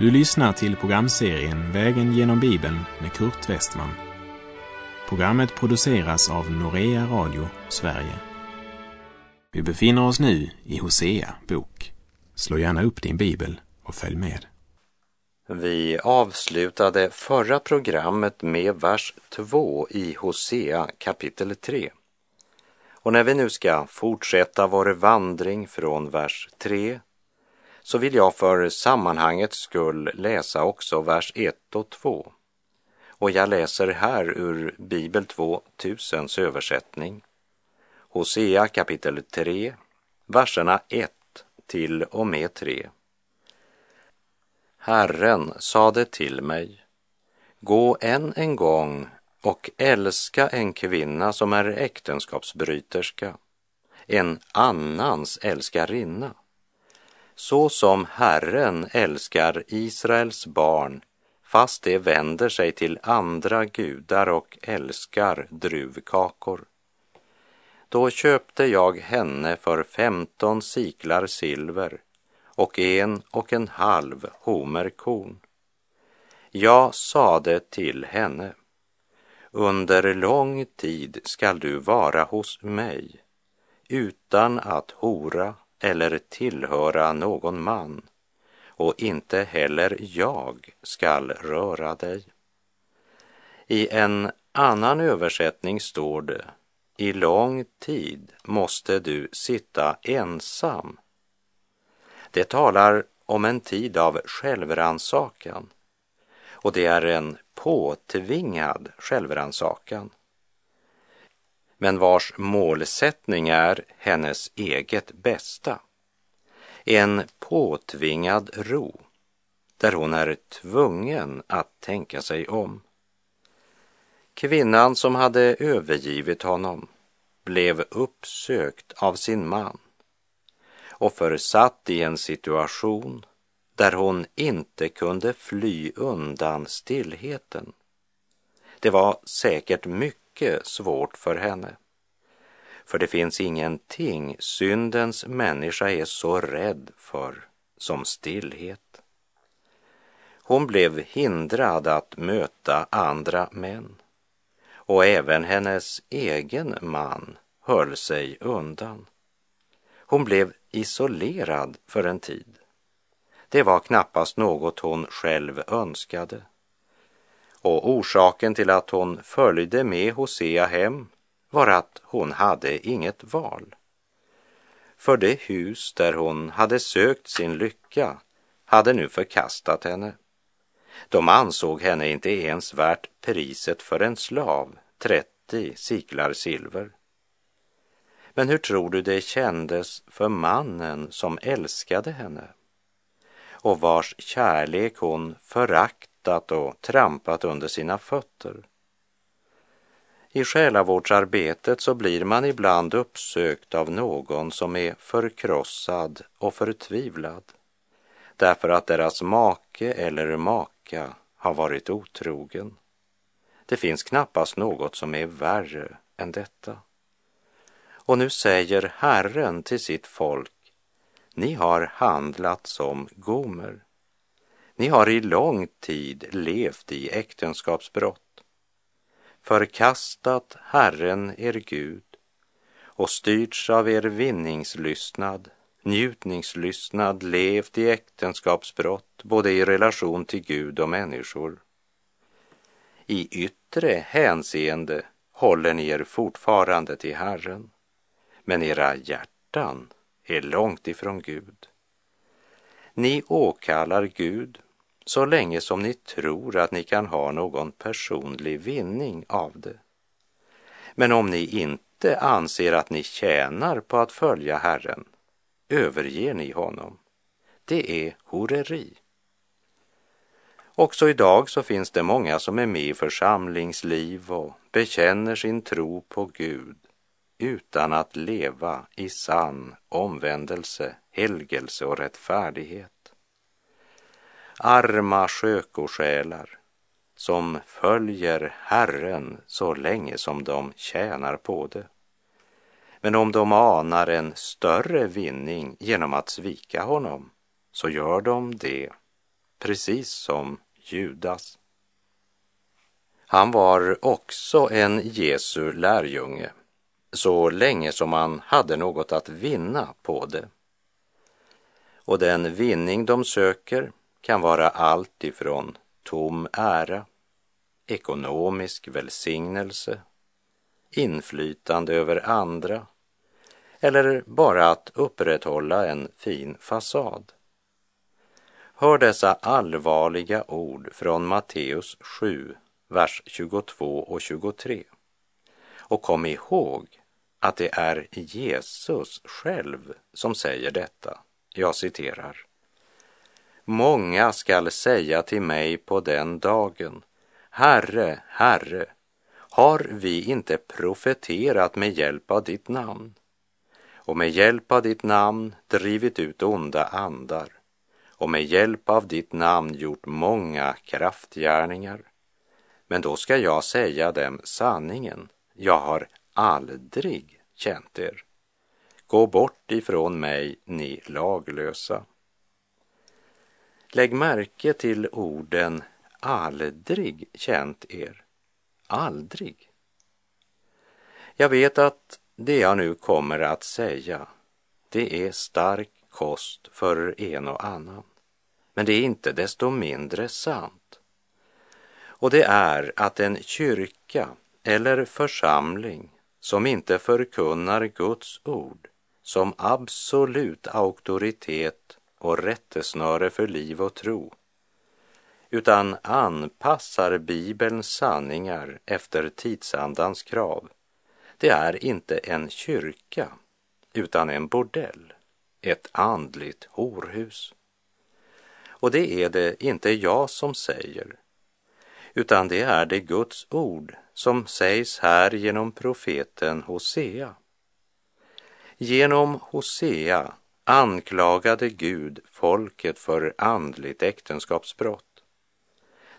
Du lyssnar till programserien Vägen genom Bibeln med Kurt Westman. Programmet produceras av Norea Radio Sverige. Vi befinner oss nu i Hosea bok. Slå gärna upp din bibel och följ med. Vi avslutade förra programmet med vers 2 i Hosea kapitel 3. Och när vi nu ska fortsätta vår vandring från vers 3 så vill jag för sammanhangets skull läsa också vers 1 och 2. Och jag läser här ur Bibel 2000s översättning. Hosea kapitel 3, verserna 1 till och med 3. Herren sade till mig, gå än en gång och älska en kvinna som är äktenskapsbryterska, en annans älskarinna så som Herren älskar Israels barn fast de vänder sig till andra gudar och älskar druvkakor. Då köpte jag henne för femton siklar silver och en och en halv homer korn. Jag sade till henne, under lång tid skall du vara hos mig utan att hora eller tillhöra någon man och inte heller jag skall röra dig. I en annan översättning står det i lång tid måste du sitta ensam. Det talar om en tid av självrannsakan och det är en påtvingad självrannsakan men vars målsättning är hennes eget bästa. En påtvingad ro där hon är tvungen att tänka sig om. Kvinnan som hade övergivit honom blev uppsökt av sin man och försatt i en situation där hon inte kunde fly undan stillheten. Det var säkert mycket mycket svårt för henne. För det finns ingenting syndens människa är så rädd för som stillhet. Hon blev hindrad att möta andra män och även hennes egen man höll sig undan. Hon blev isolerad för en tid. Det var knappast något hon själv önskade. Och orsaken till att hon följde med Hosea hem var att hon hade inget val. För det hus där hon hade sökt sin lycka hade nu förkastat henne. De ansåg henne inte ens värt priset för en slav, 30 siklar silver. Men hur tror du det kändes för mannen som älskade henne och vars kärlek hon förakt tvättat och trampat under sina fötter. I själavårdsarbetet så blir man ibland uppsökt av någon som är förkrossad och förtvivlad därför att deras make eller maka har varit otrogen. Det finns knappast något som är värre än detta. Och nu säger Herren till sitt folk, ni har handlat som gomer. Ni har i lång tid levt i äktenskapsbrott, förkastat Herren er Gud och styrts av er vinningslystnad, njutningslystnad, levt i äktenskapsbrott både i relation till Gud och människor. I yttre hänseende håller ni er fortfarande till Herren, men era hjärtan är långt ifrån Gud. Ni åkallar Gud så länge som ni tror att ni kan ha någon personlig vinning av det. Men om ni inte anser att ni tjänar på att följa Herren överger ni honom. Det är horeri. Också idag så finns det många som är med i församlingsliv och bekänner sin tro på Gud utan att leva i sann omvändelse, helgelse och rättfärdighet arma skökosjälar som följer Herren så länge som de tjänar på det. Men om de anar en större vinning genom att svika honom så gör de det precis som Judas. Han var också en Jesu lärjunge så länge som han hade något att vinna på det. Och den vinning de söker kan vara allt ifrån tom ära, ekonomisk välsignelse, inflytande över andra eller bara att upprätthålla en fin fasad. Hör dessa allvarliga ord från Matteus 7, vers 22 och 23. Och kom ihåg att det är Jesus själv som säger detta. Jag citerar. Många skall säga till mig på den dagen, Herre, Herre, har vi inte profeterat med hjälp av ditt namn och med hjälp av ditt namn drivit ut onda andar och med hjälp av ditt namn gjort många kraftgärningar. Men då ska jag säga dem sanningen. Jag har aldrig känt er. Gå bort ifrån mig, ni laglösa. Lägg märke till orden aldrig känt er. Aldrig. Jag vet att det jag nu kommer att säga, det är stark kost för en och annan. Men det är inte desto mindre sant. Och det är att en kyrka eller församling som inte förkunnar Guds ord som absolut auktoritet och rättesnöre för liv och tro, utan anpassar Bibelns sanningar efter tidsandans krav. Det är inte en kyrka, utan en bordell, ett andligt horhus. Och det är det inte jag som säger, utan det är det Guds ord som sägs här genom profeten Hosea. Genom Hosea anklagade Gud folket för andligt äktenskapsbrott.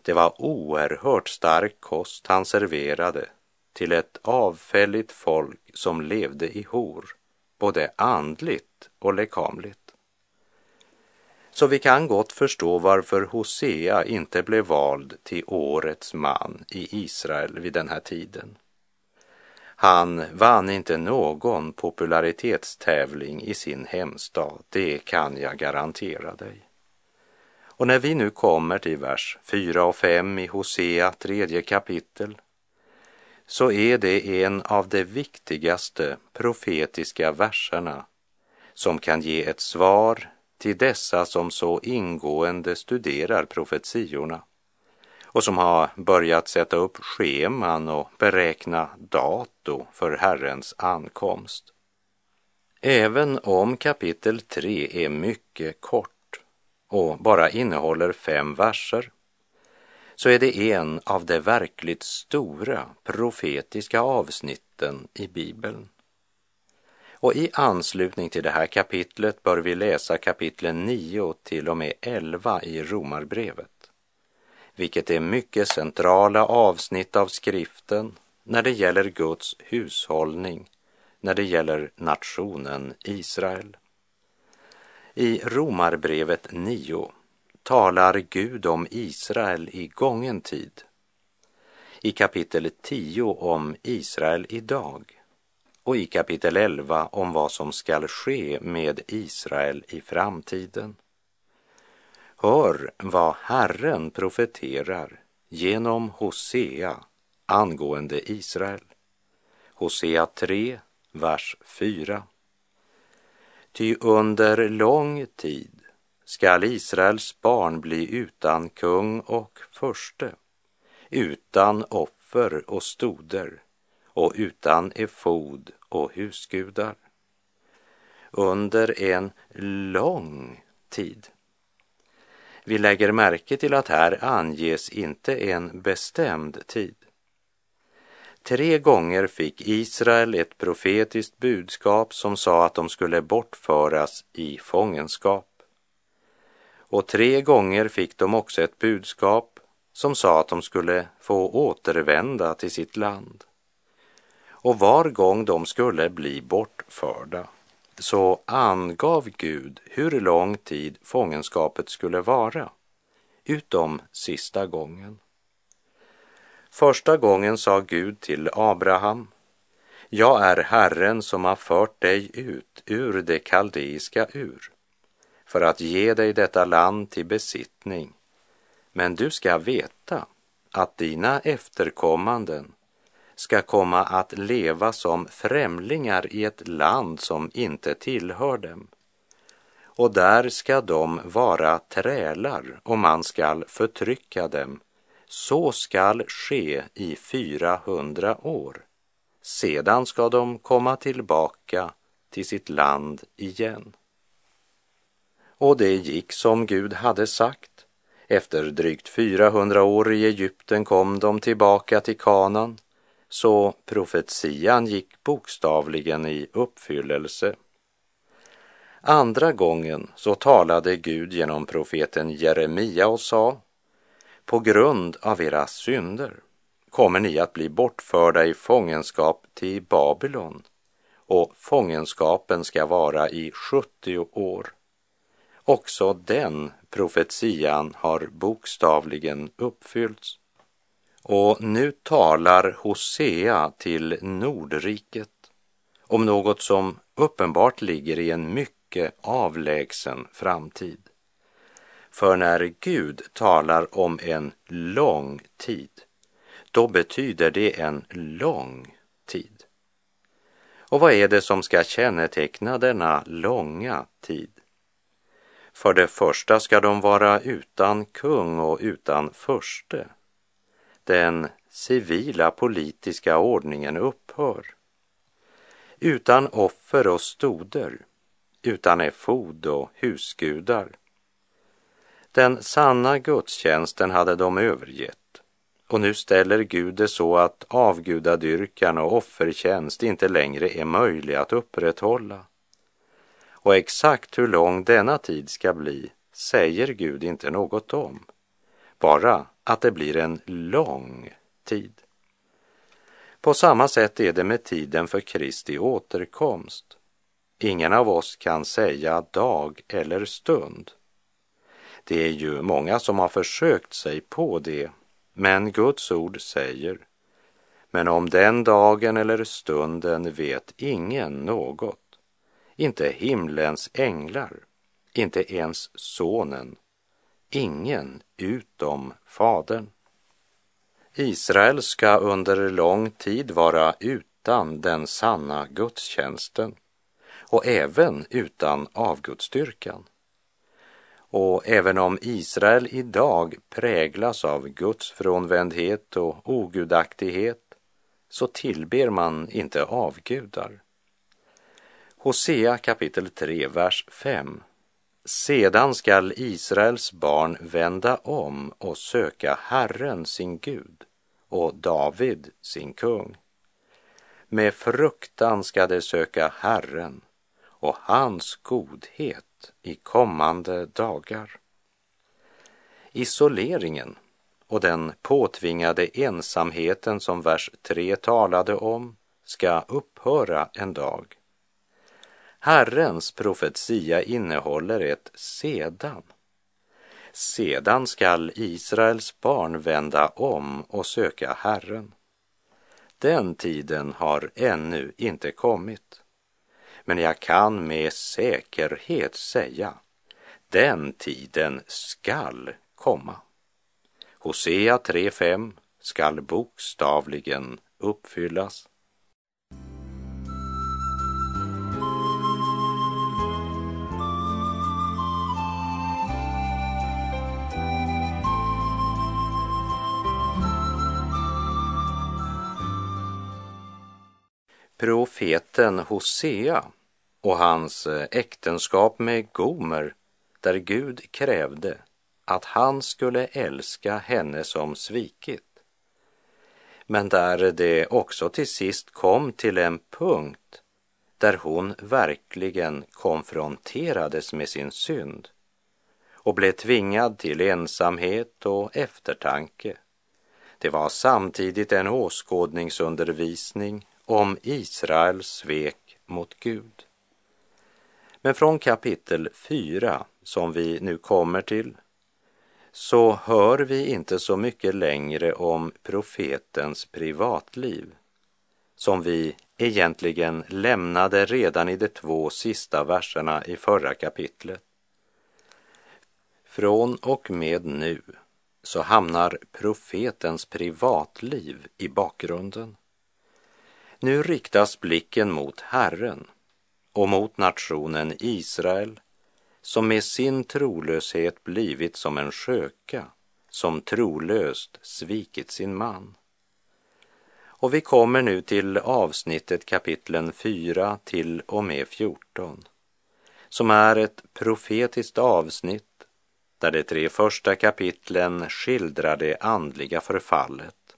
Det var oerhört stark kost han serverade till ett avfälligt folk som levde i hor, både andligt och lekamligt. Så vi kan gott förstå varför Hosea inte blev vald till årets man i Israel vid den här tiden. Han vann inte någon popularitetstävling i sin hemstad, det kan jag garantera dig. Och när vi nu kommer till vers 4 och 5 i Hosea tredje kapitel så är det en av de viktigaste profetiska verserna som kan ge ett svar till dessa som så ingående studerar profetiorna och som har börjat sätta upp scheman och beräkna dato för Herrens ankomst. Även om kapitel 3 är mycket kort och bara innehåller fem verser så är det en av de verkligt stora profetiska avsnitten i Bibeln. Och i anslutning till det här kapitlet bör vi läsa kapitlen 9 till och med 11 i Romarbrevet, vilket är mycket centrala avsnitt av skriften när det gäller Guds hushållning, när det gäller nationen Israel. I Romarbrevet 9 talar Gud om Israel i gången tid. I kapitel 10 om Israel idag och i kapitel 11 om vad som skall ske med Israel i framtiden. Hör vad Herren profeterar genom Hosea angående Israel. Hosea 3, vers 4. Ty under lång tid skall Israels barn bli utan kung och förste, utan offer och stoder och utan efod och husgudar. Under en lång tid. Vi lägger märke till att här anges inte en bestämd tid. Tre gånger fick Israel ett profetiskt budskap som sa att de skulle bortföras i fångenskap. Och tre gånger fick de också ett budskap som sa att de skulle få återvända till sitt land. Och var gång de skulle bli bortförda så angav Gud hur lång tid fångenskapet skulle vara. utom sista gången. Första gången sa Gud till Abraham, jag är Herren som har fört dig ut ur det kaldeiska ur för att ge dig detta land till besittning. Men du ska veta att dina efterkommanden ska komma att leva som främlingar i ett land som inte tillhör dem. Och där ska de vara trälar och man skall förtrycka dem. Så skall ske i 400 år. Sedan ska de komma tillbaka till sitt land igen. Och det gick som Gud hade sagt. Efter drygt 400 år i Egypten kom de tillbaka till kanan, så profetian gick bokstavligen i uppfyllelse. Andra gången så talade Gud genom profeten Jeremia och sa, på grund av era synder kommer ni att bli bortförda i fångenskap till Babylon och fångenskapen ska vara i 70 år. Också den profetian har bokstavligen uppfyllts. Och nu talar Hosea till Nordriket om något som uppenbart ligger i en mycket avlägsen framtid. För när Gud talar om en lång tid, då betyder det en lång tid. Och vad är det som ska känneteckna denna långa tid? För det första ska de vara utan kung och utan förste. Den civila politiska ordningen upphör. Utan offer och stoder, utan efod och husgudar. Den sanna gudstjänsten hade de övergett och nu ställer Gud det så att avgudadyrkan och offertjänst inte längre är möjlig att upprätthålla. Och exakt hur lång denna tid ska bli säger Gud inte något om. Bara att det blir en lång tid. På samma sätt är det med tiden för Kristi återkomst. Ingen av oss kan säga dag eller stund. Det är ju många som har försökt sig på det, men Guds ord säger men om den dagen eller stunden vet ingen något inte himlens änglar, inte ens sonen, ingen utom fadern. Israel ska under lång tid vara utan den sanna gudstjänsten och även utan avgudsdyrkan. Och även om Israel idag präglas av Guds frånvändhet och ogudaktighet så tillber man inte avgudar. Hosea kapitel 3, vers 5. Sedan skall Israels barn vända om och söka Herren sin Gud och David sin kung. Med fruktan ska de söka Herren och hans godhet i kommande dagar. Isoleringen och den påtvingade ensamheten som vers 3 talade om ska upphöra en dag. Herrens profetia innehåller ett sedan. Sedan skall Israels barn vända om och söka Herren. Den tiden har ännu inte kommit. Men jag kan med säkerhet säga, den tiden skall komma. Hosea 3.5 skall bokstavligen uppfyllas. Profeten Hosea och hans eh, äktenskap med Gomer där Gud krävde att han skulle älska henne som svikit. Men där det också till sist kom till en punkt där hon verkligen konfronterades med sin synd och blev tvingad till ensamhet och eftertanke. Det var samtidigt en åskådningsundervisning om Israels svek mot Gud. Men från kapitel 4, som vi nu kommer till, så hör vi inte så mycket längre om profetens privatliv som vi egentligen lämnade redan i de två sista verserna i förra kapitlet. Från och med nu så hamnar profetens privatliv i bakgrunden. Nu riktas blicken mot Herren och mot nationen Israel som med sin trolöshet blivit som en sköka som trolöst svikit sin man. Och vi kommer nu till avsnittet kapitlen 4 till och med 14 som är ett profetiskt avsnitt där de tre första kapitlen skildrar det andliga förfallet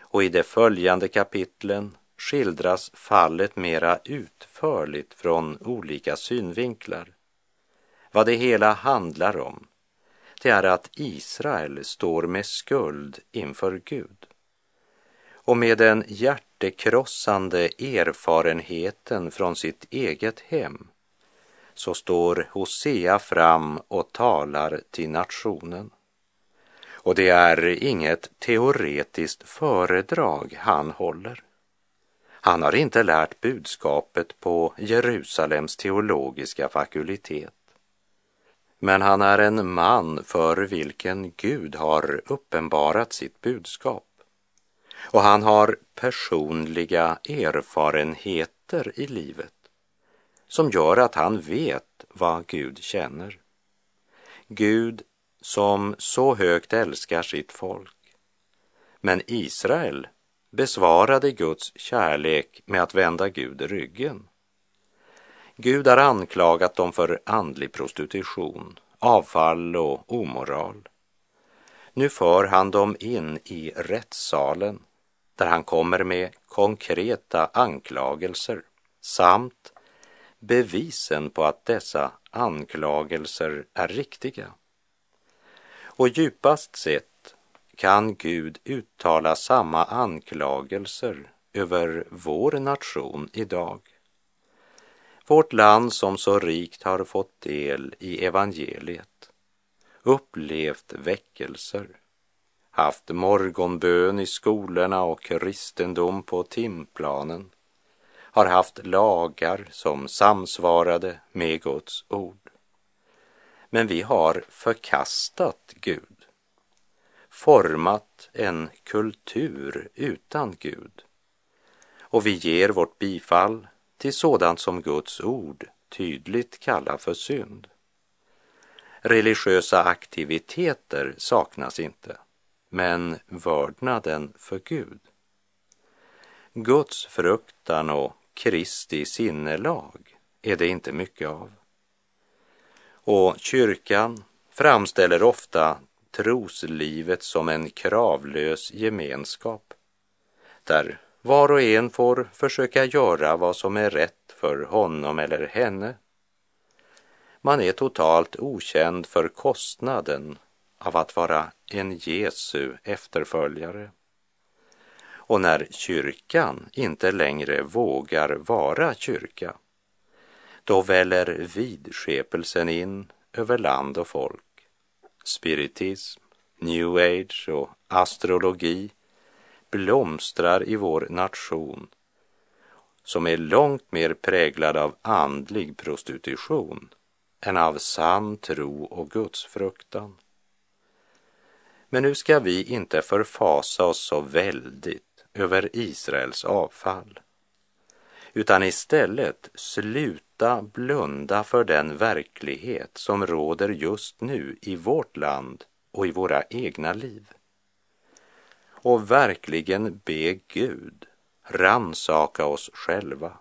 och i de följande kapitlen skildras fallet mera utförligt från olika synvinklar. Vad det hela handlar om, det är att Israel står med skuld inför Gud. Och med den hjärtekrossande erfarenheten från sitt eget hem så står Hosea fram och talar till nationen. Och det är inget teoretiskt föredrag han håller. Han har inte lärt budskapet på Jerusalems teologiska fakultet. Men han är en man för vilken Gud har uppenbarat sitt budskap. Och han har personliga erfarenheter i livet som gör att han vet vad Gud känner. Gud som så högt älskar sitt folk. Men Israel besvarade Guds kärlek med att vända Gud ryggen. Gud har anklagat dem för andlig prostitution, avfall och omoral. Nu för han dem in i rättssalen där han kommer med konkreta anklagelser samt bevisen på att dessa anklagelser är riktiga. Och djupast sett kan Gud uttala samma anklagelser över vår nation idag. Vårt land som så rikt har fått del i evangeliet, upplevt väckelser, haft morgonbön i skolorna och kristendom på timplanen, har haft lagar som samsvarade med Guds ord. Men vi har förkastat Gud, format en kultur utan Gud och vi ger vårt bifall till sådant som Guds ord tydligt kallar för synd. Religiösa aktiviteter saknas inte, men vördnaden för Gud. Guds fruktan och Kristi sinnelag är det inte mycket av. Och kyrkan framställer ofta troslivet som en kravlös gemenskap där var och en får försöka göra vad som är rätt för honom eller henne. Man är totalt okänd för kostnaden av att vara en Jesu efterföljare. Och när kyrkan inte längre vågar vara kyrka, då väller vidskepelsen in över land och folk. Spiritism, new age och astrologi blomstrar i vår nation som är långt mer präglad av andlig prostitution än av sann tro och gudsfruktan. Men nu ska vi inte förfasa oss så väldigt över Israels avfall, utan istället sluta blunda för den verklighet som råder just nu i vårt land och i våra egna liv. Och verkligen be Gud ransaka oss själva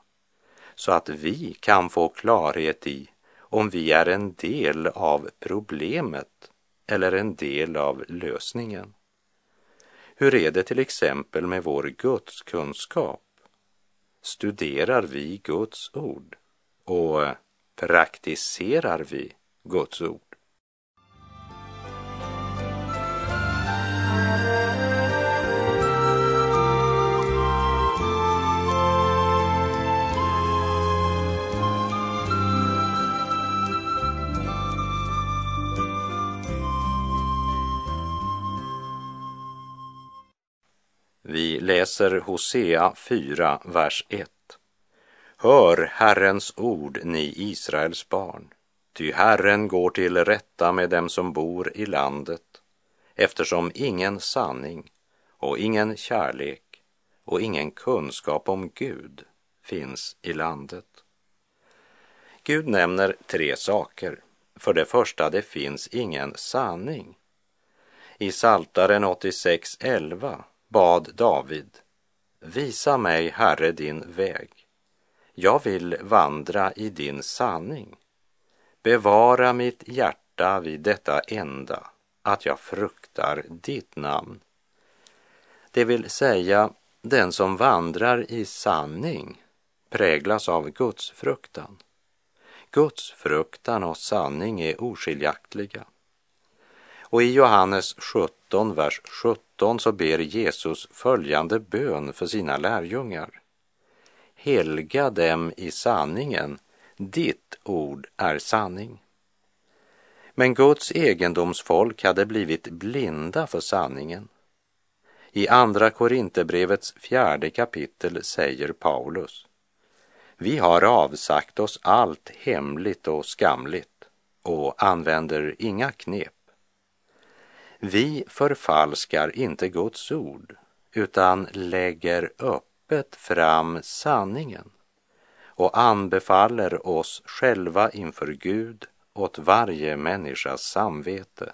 så att vi kan få klarhet i om vi är en del av problemet eller en del av lösningen. Hur är det till exempel med vår gudskunskap? Studerar vi Guds ord och eh, praktiserar vi Guds ord? Vi läser Hosea 4, vers 1. Hör Herrens ord, ni Israels barn, ty Herren går till rätta med dem som bor i landet, eftersom ingen sanning och ingen kärlek och ingen kunskap om Gud finns i landet. Gud nämner tre saker. För det första, det finns ingen sanning. I Saltaren 86.11 bad David, Visa mig, Herre, din väg. Jag vill vandra i din sanning. Bevara mitt hjärta vid detta enda, att jag fruktar ditt namn. Det vill säga, den som vandrar i sanning präglas av Guds fruktan. Guds fruktan och sanning är oskiljaktiga. Och i Johannes 17, vers 17 så ber Jesus följande bön för sina lärjungar. Helga dem i sanningen, ditt ord är sanning. Men Guds egendomsfolk hade blivit blinda för sanningen. I Andra Korinthierbrevets fjärde kapitel säger Paulus vi har avsagt oss allt hemligt och skamligt och använder inga knep. Vi förfalskar inte Guds ord utan lägger upp öppet fram sanningen och anbefaller oss själva inför Gud åt varje människas samvete.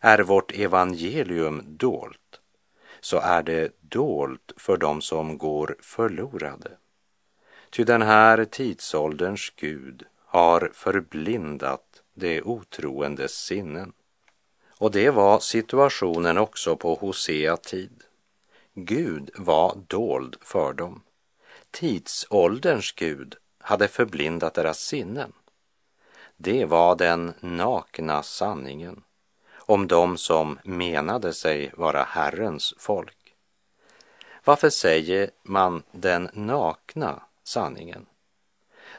Är vårt evangelium dolt så är det dolt för dem som går förlorade. Ty den här tidsålderns Gud har förblindat det otroendes sinnen. Och det var situationen också på Hosea tid. Gud var dold för dem. Tidsålderns Gud hade förblindat deras sinnen. Det var den nakna sanningen om dem som menade sig vara Herrens folk. Varför säger man den nakna sanningen.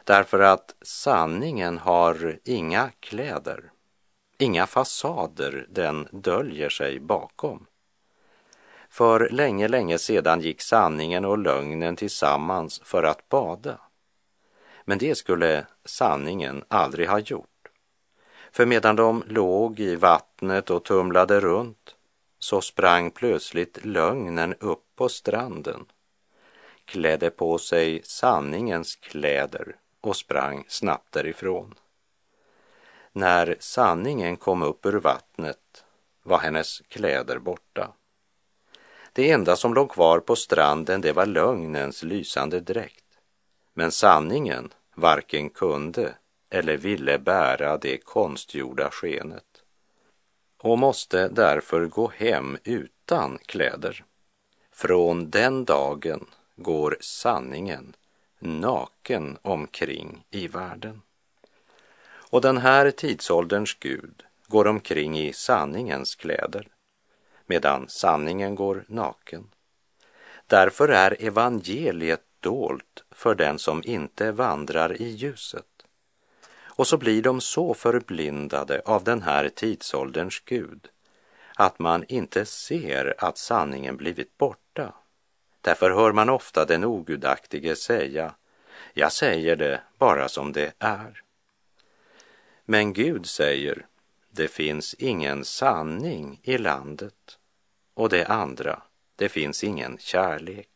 Därför att sanningen har inga kläder, inga fasader den döljer sig bakom. För länge, länge sedan gick sanningen och lögnen tillsammans för att bada. Men det skulle sanningen aldrig ha gjort. För medan de låg i vattnet och tumlade runt så sprang plötsligt lögnen upp på stranden klädde på sig sanningens kläder och sprang snabbt därifrån. När sanningen kom upp ur vattnet var hennes kläder borta. Det enda som låg kvar på stranden det var lögnens lysande dräkt. Men sanningen varken kunde eller ville bära det konstgjorda skenet och måste därför gå hem utan kläder. Från den dagen går sanningen naken omkring i världen. Och den här tidsålderns Gud går omkring i sanningens kläder, medan sanningen går naken. Därför är evangeliet dolt för den som inte vandrar i ljuset. Och så blir de så förblindade av den här tidsålderns Gud att man inte ser att sanningen blivit borta Därför hör man ofta den ogudaktige säga, jag säger det bara som det är. Men Gud säger, det finns ingen sanning i landet. Och det andra, det finns ingen kärlek.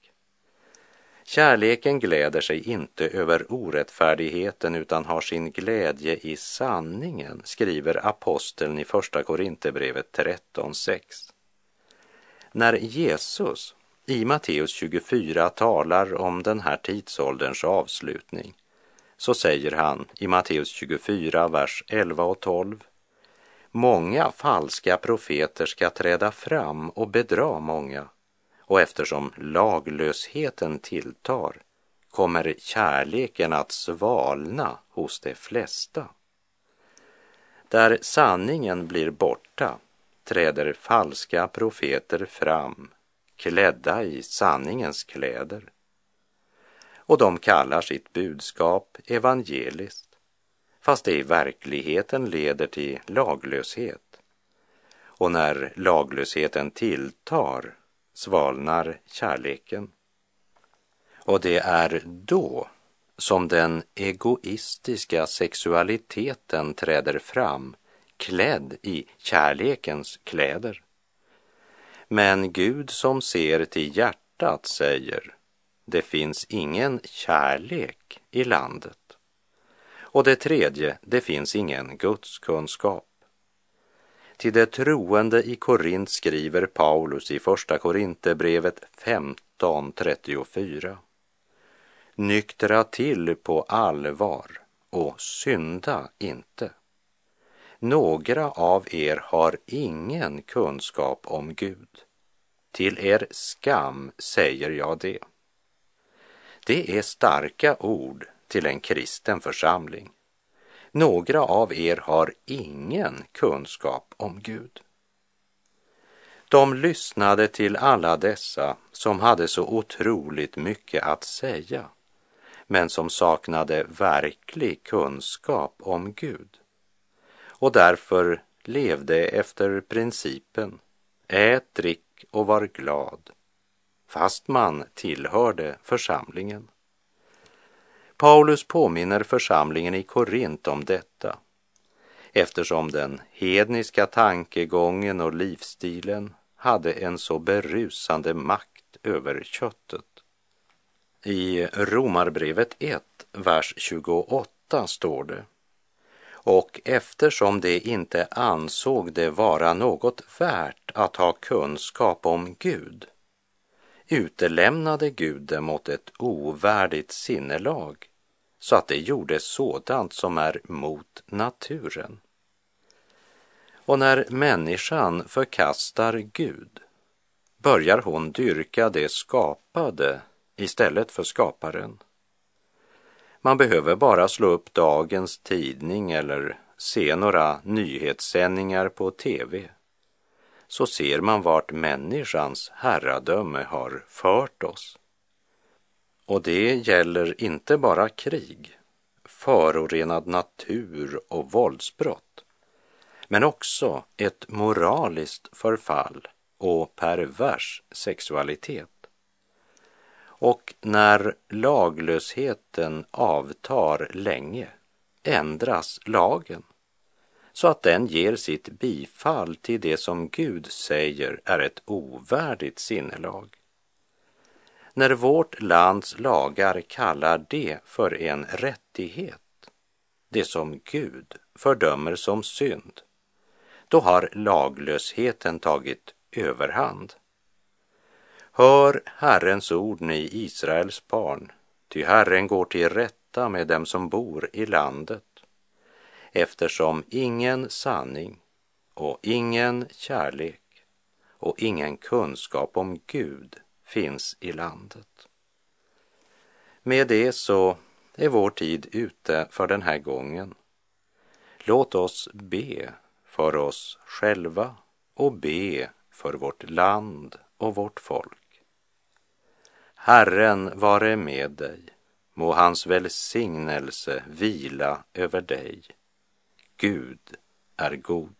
Kärleken gläder sig inte över orättfärdigheten utan har sin glädje i sanningen, skriver aposteln i Första Korinthierbrevet 13.6. När Jesus i Matteus 24 talar om den här tidsålderns avslutning så säger han i Matteus 24, vers 11 och 12 Många falska profeter ska träda fram och bedra många och eftersom laglösheten tilltar kommer kärleken att svalna hos de flesta. Där sanningen blir borta träder falska profeter fram klädda i sanningens kläder. Och de kallar sitt budskap evangeliskt, fast det i verkligheten leder till laglöshet. Och när laglösheten tilltar svalnar kärleken. Och det är då som den egoistiska sexualiteten träder fram klädd i kärlekens kläder. Men Gud som ser till hjärtat säger, det finns ingen kärlek i landet. Och det tredje, det finns ingen gudskunskap. Till det troende i Korint skriver Paulus i Första Korinthierbrevet 15.34. Nyktra till på allvar och synda inte. Några av er har ingen kunskap om Gud. Till er skam säger jag det. Det är starka ord till en kristen församling. Några av er har ingen kunskap om Gud. De lyssnade till alla dessa som hade så otroligt mycket att säga, men som saknade verklig kunskap om Gud. Och därför levde efter principen ät, drick och var glad, fast man tillhörde församlingen. Paulus påminner församlingen i Korint om detta eftersom den hedniska tankegången och livsstilen hade en så berusande makt över köttet. I Romarbrevet 1, vers 28 står det och eftersom de inte ansåg det vara något värt att ha kunskap om Gud utelämnade Gud dem åt ett ovärdigt sinnelag så att det gjorde sådant som är mot naturen. Och när människan förkastar Gud börjar hon dyrka det skapade istället för skaparen. Man behöver bara slå upp dagens tidning eller se några nyhetssändningar på tv så ser man vart människans herradöme har fört oss. Och det gäller inte bara krig, förorenad natur och våldsbrott, men också ett moraliskt förfall och pervers sexualitet. Och när laglösheten avtar länge ändras lagen så att den ger sitt bifall till det som Gud säger är ett ovärdigt sinnelag. När vårt lands lagar kallar det för en rättighet, det som Gud fördömer som synd, då har laglösheten tagit överhand. Hör Herrens ord, ni Israels barn, ty Herren går till rätta med dem som bor i landet eftersom ingen sanning och ingen kärlek och ingen kunskap om Gud finns i landet. Med det så är vår tid ute för den här gången. Låt oss be för oss själva och be för vårt land och vårt folk. Herren vare med dig, må hans välsignelse vila över dig Gud är god.